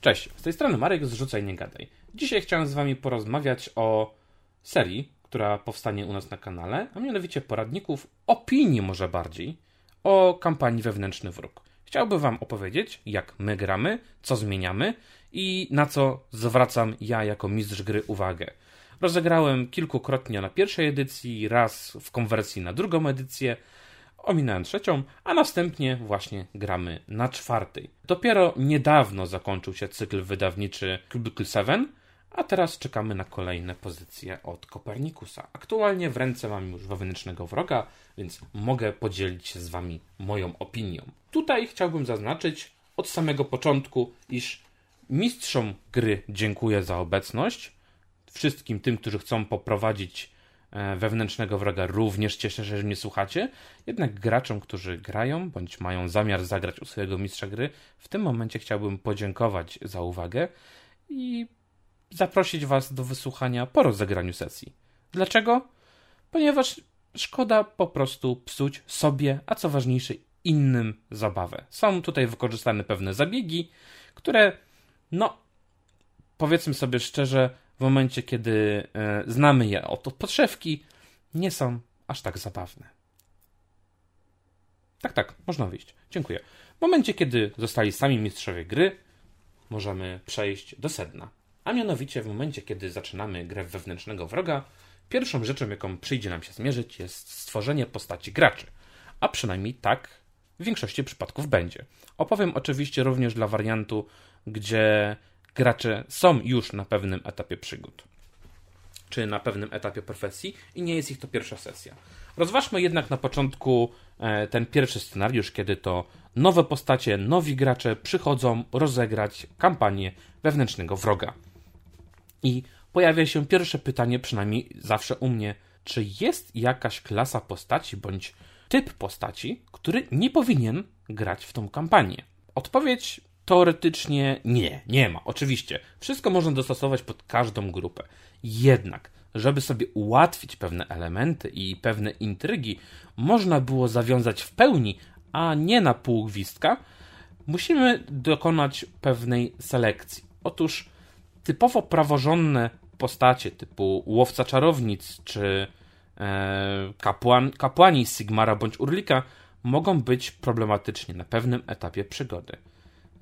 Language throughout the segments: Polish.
Cześć, z tej strony Marek z Rzucaj Nie Gadaj. Dzisiaj chciałem z Wami porozmawiać o serii, która powstanie u nas na kanale, a mianowicie poradników opinii może bardziej o kampanii Wewnętrzny Wróg. Chciałbym Wam opowiedzieć, jak my gramy, co zmieniamy i na co zwracam ja jako mistrz gry uwagę. Rozegrałem kilkukrotnie na pierwszej edycji, raz w konwersji na drugą edycję, ominąłem trzecią, a następnie właśnie gramy na czwartej. Dopiero niedawno zakończył się cykl wydawniczy Cubicle 7, a teraz czekamy na kolejne pozycje od Kopernikusa. Aktualnie w ręce mam już wewnętrznego wroga, więc mogę podzielić się z Wami moją opinią. Tutaj chciałbym zaznaczyć od samego początku, iż mistrzom gry dziękuję za obecność. Wszystkim tym, którzy chcą poprowadzić wewnętrznego wroga, również cieszę się, że mnie słuchacie. Jednak graczom, którzy grają bądź mają zamiar zagrać u swojego mistrza gry, w tym momencie chciałbym podziękować za uwagę i zaprosić Was do wysłuchania po rozegraniu sesji. Dlaczego? Ponieważ szkoda po prostu psuć sobie, a co ważniejsze, innym zabawę. Są tutaj wykorzystane pewne zabiegi, które, no, powiedzmy sobie szczerze, w momencie, kiedy e, znamy je od podszewki, nie są aż tak zabawne. Tak, tak, można wyjść. Dziękuję. W momencie, kiedy zostali sami mistrzowie gry, możemy przejść do sedna. A mianowicie w momencie, kiedy zaczynamy grę wewnętrznego wroga, pierwszą rzeczą, jaką przyjdzie nam się zmierzyć, jest stworzenie postaci graczy. A przynajmniej tak w większości przypadków będzie. Opowiem oczywiście również dla wariantu, gdzie gracze są już na pewnym etapie przygód, czy na pewnym etapie profesji i nie jest ich to pierwsza sesja. Rozważmy jednak na początku e, ten pierwszy scenariusz, kiedy to nowe postacie, nowi gracze przychodzą rozegrać kampanię wewnętrznego wroga. I pojawia się pierwsze pytanie, przynajmniej zawsze u mnie, czy jest jakaś klasa postaci bądź typ postaci, który nie powinien grać w tą kampanię? Odpowiedź teoretycznie nie, nie ma. Oczywiście, wszystko można dostosować pod każdą grupę. Jednak, żeby sobie ułatwić pewne elementy i pewne intrygi, można było zawiązać w pełni, a nie na pół gwizdka, musimy dokonać pewnej selekcji. Otóż typowo praworządne postacie typu łowca czarownic czy e, kapłan, kapłani Sigmara bądź Urlika mogą być problematyczni na pewnym etapie przygody.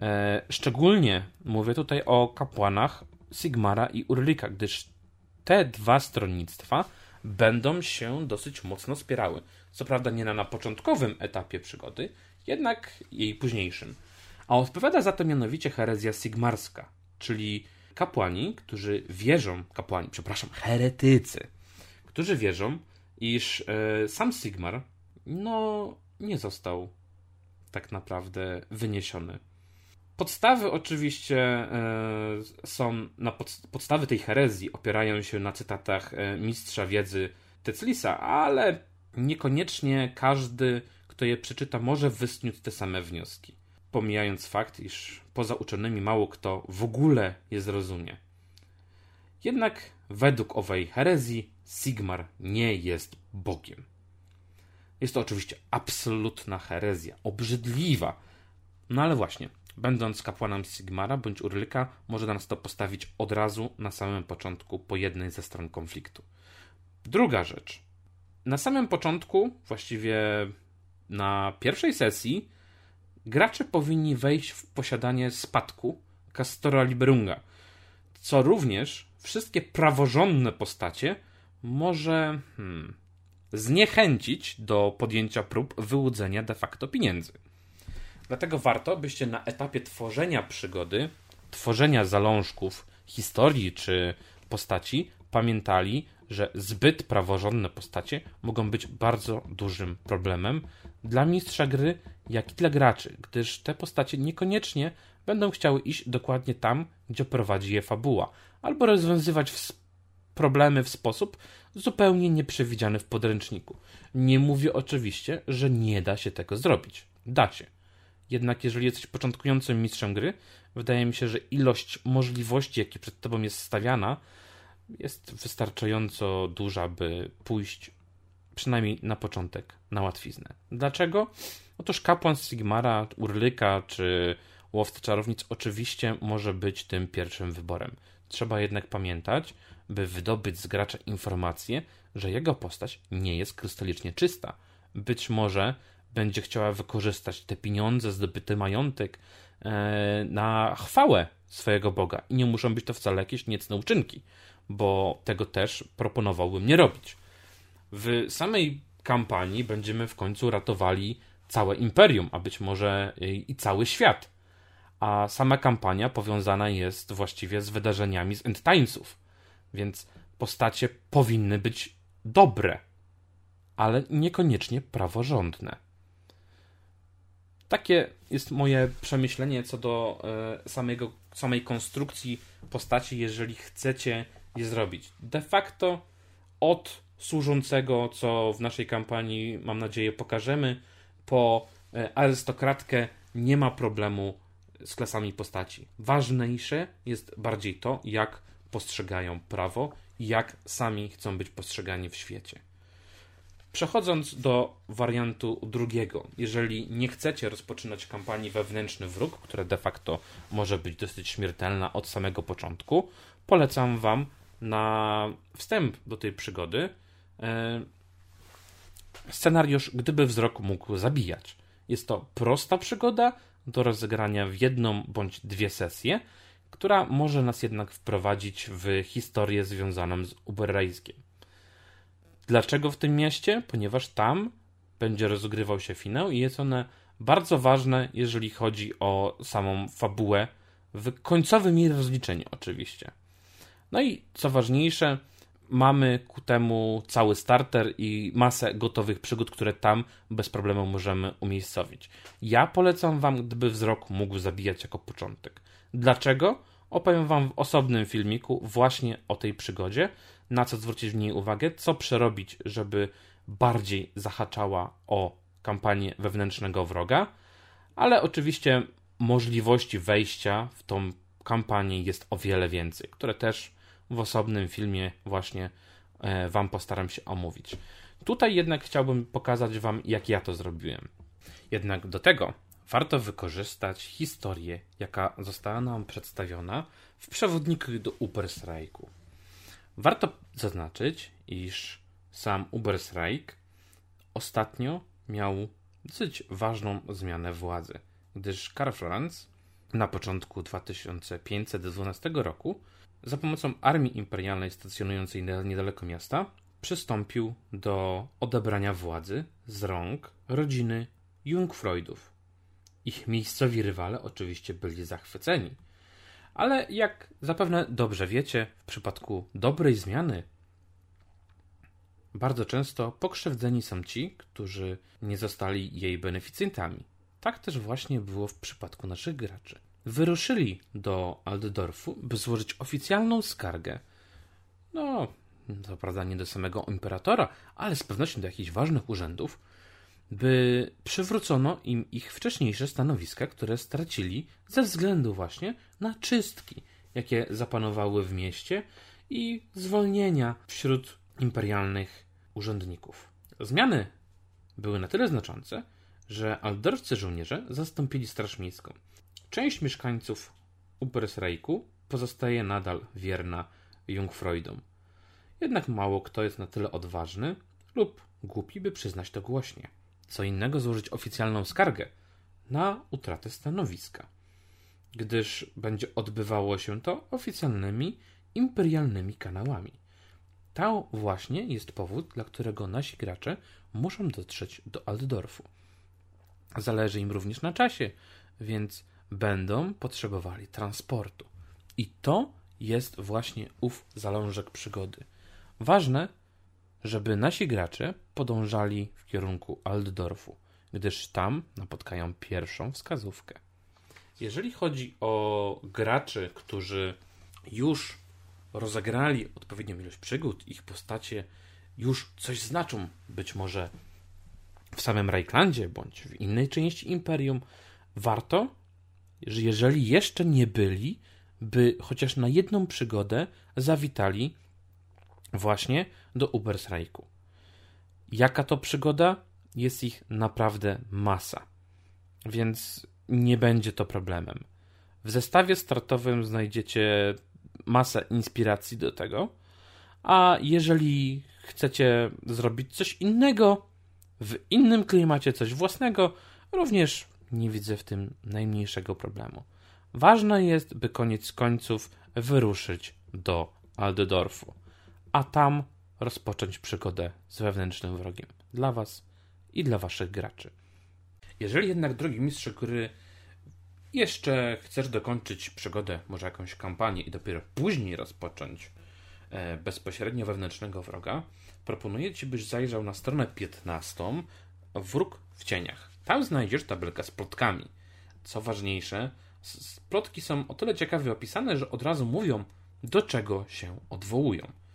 E, szczególnie mówię tutaj o kapłanach Sigmara i Urlika, gdyż te dwa stronnictwa będą się dosyć mocno spierały. Co prawda nie na, na początkowym etapie przygody, jednak jej późniejszym. A odpowiada za to mianowicie herezja sigmarska, czyli kapłani, którzy wierzą, kapłani, przepraszam, heretycy, którzy wierzą, iż e, sam Sigmar, no, nie został tak naprawdę wyniesiony. Podstawy oczywiście e, są, na pod, podstawy tej herezji opierają się na cytatach e, mistrza wiedzy Teclisa, ale niekoniecznie każdy, kto je przeczyta, może wysnuć te same wnioski pomijając fakt, iż poza uczonymi mało kto w ogóle je zrozumie. Jednak według owej herezji Sigmar nie jest Bogiem. Jest to oczywiście absolutna herezja, obrzydliwa. No ale właśnie, będąc kapłanem Sigmara bądź Urlyka, może nas to postawić od razu na samym początku po jednej ze stron konfliktu. Druga rzecz. Na samym początku, właściwie na pierwszej sesji, gracze powinni wejść w posiadanie spadku Castora Liberunga, co również wszystkie praworządne postacie może hmm, zniechęcić do podjęcia prób wyłudzenia de facto pieniędzy. Dlatego warto, byście na etapie tworzenia przygody, tworzenia zalążków historii czy postaci pamiętali, że zbyt praworządne postacie mogą być bardzo dużym problemem dla mistrza gry, jak i dla graczy, gdyż te postacie niekoniecznie będą chciały iść dokładnie tam, gdzie prowadzi je fabuła, albo rozwiązywać problemy w sposób zupełnie nieprzewidziany w podręczniku. Nie mówię oczywiście, że nie da się tego zrobić. Da się. Jednak jeżeli jesteś początkującym mistrzem gry, wydaje mi się, że ilość możliwości, jakie przed tobą jest stawiana, jest wystarczająco duża, by pójść przynajmniej na początek na łatwiznę. Dlaczego? Otóż kapłan Sigmara, Urlyka czy Łowca Czarownic oczywiście może być tym pierwszym wyborem. Trzeba jednak pamiętać, by wydobyć z gracza informację, że jego postać nie jest krystalicznie czysta. Być może będzie chciała wykorzystać te pieniądze, zdobyty majątek e, na chwałę swojego Boga. I nie muszą być to wcale jakieś niecne uczynki, bo tego też proponowałbym nie robić. W samej kampanii będziemy w końcu ratowali całe imperium, a być może i cały świat. A sama kampania powiązana jest właściwie z wydarzeniami z End Timesów, więc postacie powinny być dobre, ale niekoniecznie praworządne. Takie jest moje przemyślenie co do e, samego, samej konstrukcji postaci, jeżeli chcecie je zrobić. De facto od służącego, co w naszej kampanii, mam nadzieję, pokażemy, po e, arystokratkę nie ma problemu z klasami postaci. Ważniejsze jest bardziej to, jak postrzegają prawo, jak sami chcą być postrzegani w świecie. Przechodząc do wariantu drugiego, jeżeli nie chcecie rozpoczynać kampanii wewnętrzny wróg, która de facto może być dosyć śmiertelna od samego początku, polecam Wam na wstęp do tej przygody e, scenariusz Gdyby wzrok mógł zabijać. Jest to prosta przygoda do rozegrania w jedną bądź dwie sesje, która może nas jednak wprowadzić w historię związaną z Uberrejskiem. Dlaczego w tym mieście? Ponieważ tam będzie rozgrywał się finał i jest one bardzo ważne, jeżeli chodzi o samą fabułę, w końcowym jej rozliczeniu oczywiście. No i co ważniejsze, mamy ku temu cały starter i masę gotowych przygód, które tam bez problemu możemy umiejscowić. Ja polecam Wam, gdyby wzrok mógł zabijać jako początek. Dlaczego? Opowiem Wam w osobnym filmiku właśnie o tej przygodzie, na co zwrócić w niej uwagę, co przerobić, żeby bardziej zahaczała o kampanię wewnętrznego wroga, ale oczywiście możliwości wejścia w tą kampanię jest o wiele więcej, które też w osobnym filmie właśnie e, Wam postaram się omówić. Tutaj jednak chciałbym pokazać Wam, jak ja to zrobiłem. Jednak do tego warto wykorzystać historię, jaka została nam przedstawiona w przewodniku do Uberstrajku. Warto zaznaczyć, iż sam Uberstrajk ostatnio miał dosyć ważną zmianę władzy, gdyż Karl Franz na początku 2512 roku za pomocą armii imperialnej stacjonującej niedaleko miasta przystąpił do odebrania władzy z rąk rodziny Jungfreudów. Ich miejscowi rywale oczywiście byli zachwyceni. Ale jak zapewne dobrze wiecie, w przypadku dobrej zmiany bardzo często pokrzywdzeni są ci, którzy nie zostali jej beneficjentami. Tak też właśnie było w przypadku naszych graczy wyruszyli do Altdorfu, by złożyć oficjalną skargę. No, to prawda nie do samego imperatora, ale z pewnością do jakichś ważnych urzędów, by przywrócono im ich wcześniejsze stanowiska, które stracili ze względu właśnie na czystki, jakie zapanowały w mieście i zwolnienia wśród imperialnych urzędników. Zmiany były na tyle znaczące, że aldorscy żołnierze zastąpili Straż Miejską. Część mieszkańców Ubersreiku pozostaje nadal wierna Jungfreudom. Jednak mało kto jest na tyle odważny lub głupi, by przyznać to głośnie. Co innego złożyć oficjalną skargę na utratę stanowiska, gdyż będzie odbywało się to oficjalnymi, imperialnymi kanałami. To właśnie jest powód, dla którego nasi gracze muszą dotrzeć do Altdorfu. Zależy im również na czasie, więc będą potrzebowali transportu. I to jest właśnie ów zalążek przygody. Ważne, żeby nasi gracze podążali w kierunku Altdorfu, gdyż tam napotkają pierwszą wskazówkę. Jeżeli chodzi o graczy, którzy już rozegrali odpowiednią ilość przygód, ich postacie już coś znaczą, być może w samym Rajklandzie bądź w innej części Imperium, warto że jeżeli jeszcze nie byli, by chociaż na jedną przygodę zawitali właśnie do Ubersreiku. Jaka to przygoda? Jest ich naprawdę masa. Więc nie będzie to problemem. W zestawie startowym znajdziecie masę inspiracji do tego, a jeżeli chcecie zrobić coś innego, w innym klimacie coś własnego, również nie widzę w tym najmniejszego problemu. Ważne jest, by koniec końców wyruszyć do Aldedorfu, a tam rozpocząć przygodę z wewnętrznym wrogiem dla Was i dla Waszych graczy. Jeżeli jednak, drogi mistrz gry, jeszcze chcesz dokończyć przygodę, może jakąś kampanię i dopiero później rozpocząć e, bezpośrednio wewnętrznego wroga, proponuję Ci, byś zajrzał na stronę 15 Wróg w cieniach. Tam znajdziesz tabelkę z plotkami. Co ważniejsze, plotki są o tyle ciekawie opisane, że od razu mówią, do czego się odwołują.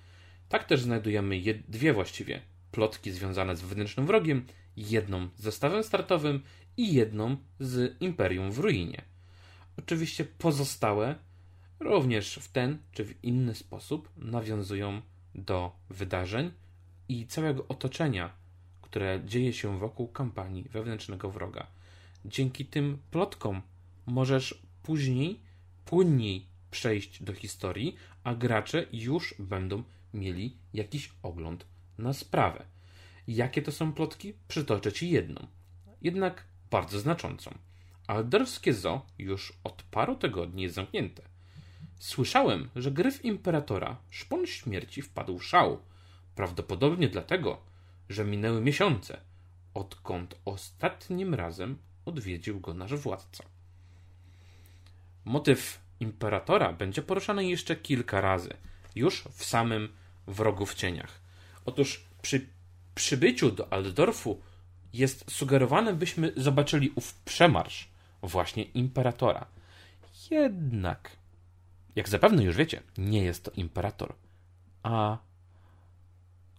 Tak też znajdujemy dwie właściwie plotki związane z wewnętrznym wrogiem, jedną z zestawem startowym i jedną z Imperium w ruinie. Oczywiście pozostałe również w ten czy w inny sposób nawiązują do wydarzeń i całego otoczenia, które dzieje się wokół kampanii wewnętrznego wroga. Dzięki tym plotkom możesz później płynniej przejść do historii, a gracze już będą mieli jakiś ogląd na sprawę. Jakie to są plotki? Przytoczę ci jedną, jednak bardzo znaczącą. Alderskie zoo już od paru tygodni jest zamknięte. Słyszałem, że gryf imperatora szpon śmierci wpadł w szał. Prawdopodobnie dlatego, że minęły miesiące, odkąd ostatnim razem odwiedził go nasz władca. Motyw imperatora będzie poruszany jeszcze kilka razy, już w samym wrogu w cieniach. Otóż przy przybyciu do Altdorfu jest sugerowane, byśmy zobaczyli ów przemarsz właśnie imperatora. Jednak, jak zapewne już wiecie, nie jest to imperator, a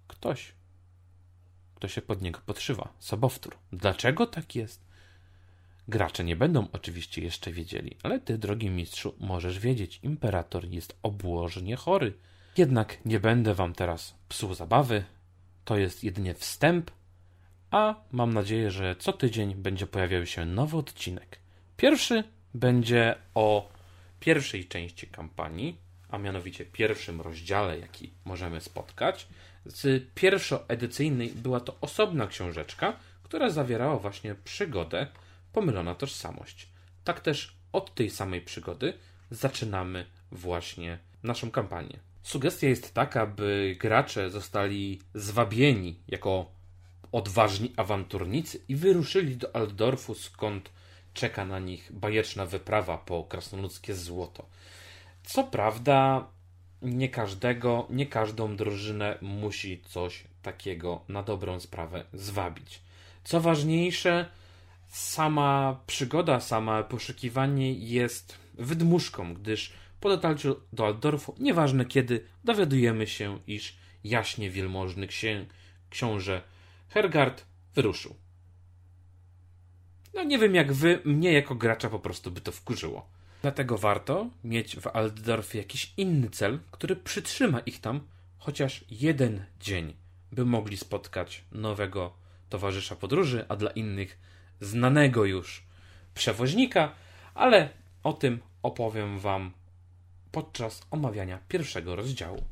ktoś, kto się pod niego podszywa, sobowtór. Dlaczego tak jest? Gracze nie będą oczywiście jeszcze wiedzieli, ale ty, drogi mistrzu, możesz wiedzieć. Imperator jest obłożnie chory. Jednak nie będę wam teraz psuł zabawy. To jest jedynie wstęp, a mam nadzieję, że co tydzień będzie pojawiał się nowy odcinek. Pierwszy będzie o pierwszej części kampanii, a mianowicie pierwszym rozdziale, jaki możemy spotkać. Z pierwszoedycyjnej była to osobna książeczka, która zawierała właśnie przygodę Pomylona tożsamość. Tak też od tej samej przygody zaczynamy właśnie naszą kampanię. Sugestia jest taka, by gracze zostali zwabieni jako odważni awanturnicy i wyruszyli do Aldorfu, skąd czeka na nich bajeczna wyprawa po krasnoludzkie złoto. Co prawda, nie każdego, nie każdą drużynę musi coś takiego na dobrą sprawę zwabić. Co ważniejsze, sama przygoda, sama poszukiwanie jest wydmuszką, gdyż po dotarciu do Aldorfu, nieważne kiedy, dowiadujemy się, iż jaśnie wielmożny księ książę Hergard wyruszył. No nie wiem jak wy, mnie jako gracza po prostu by to wkurzyło. Dlatego warto mieć w Altdorfie jakiś inny cel, który przytrzyma ich tam chociaż jeden dzień, by mogli spotkać nowego towarzysza podróży, a dla innych znanego już przewoźnika, ale o tym opowiem Wam podczas omawiania pierwszego rozdziału.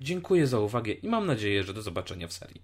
Dziękuję za uwagę i mam nadzieję, że do zobaczenia w serii.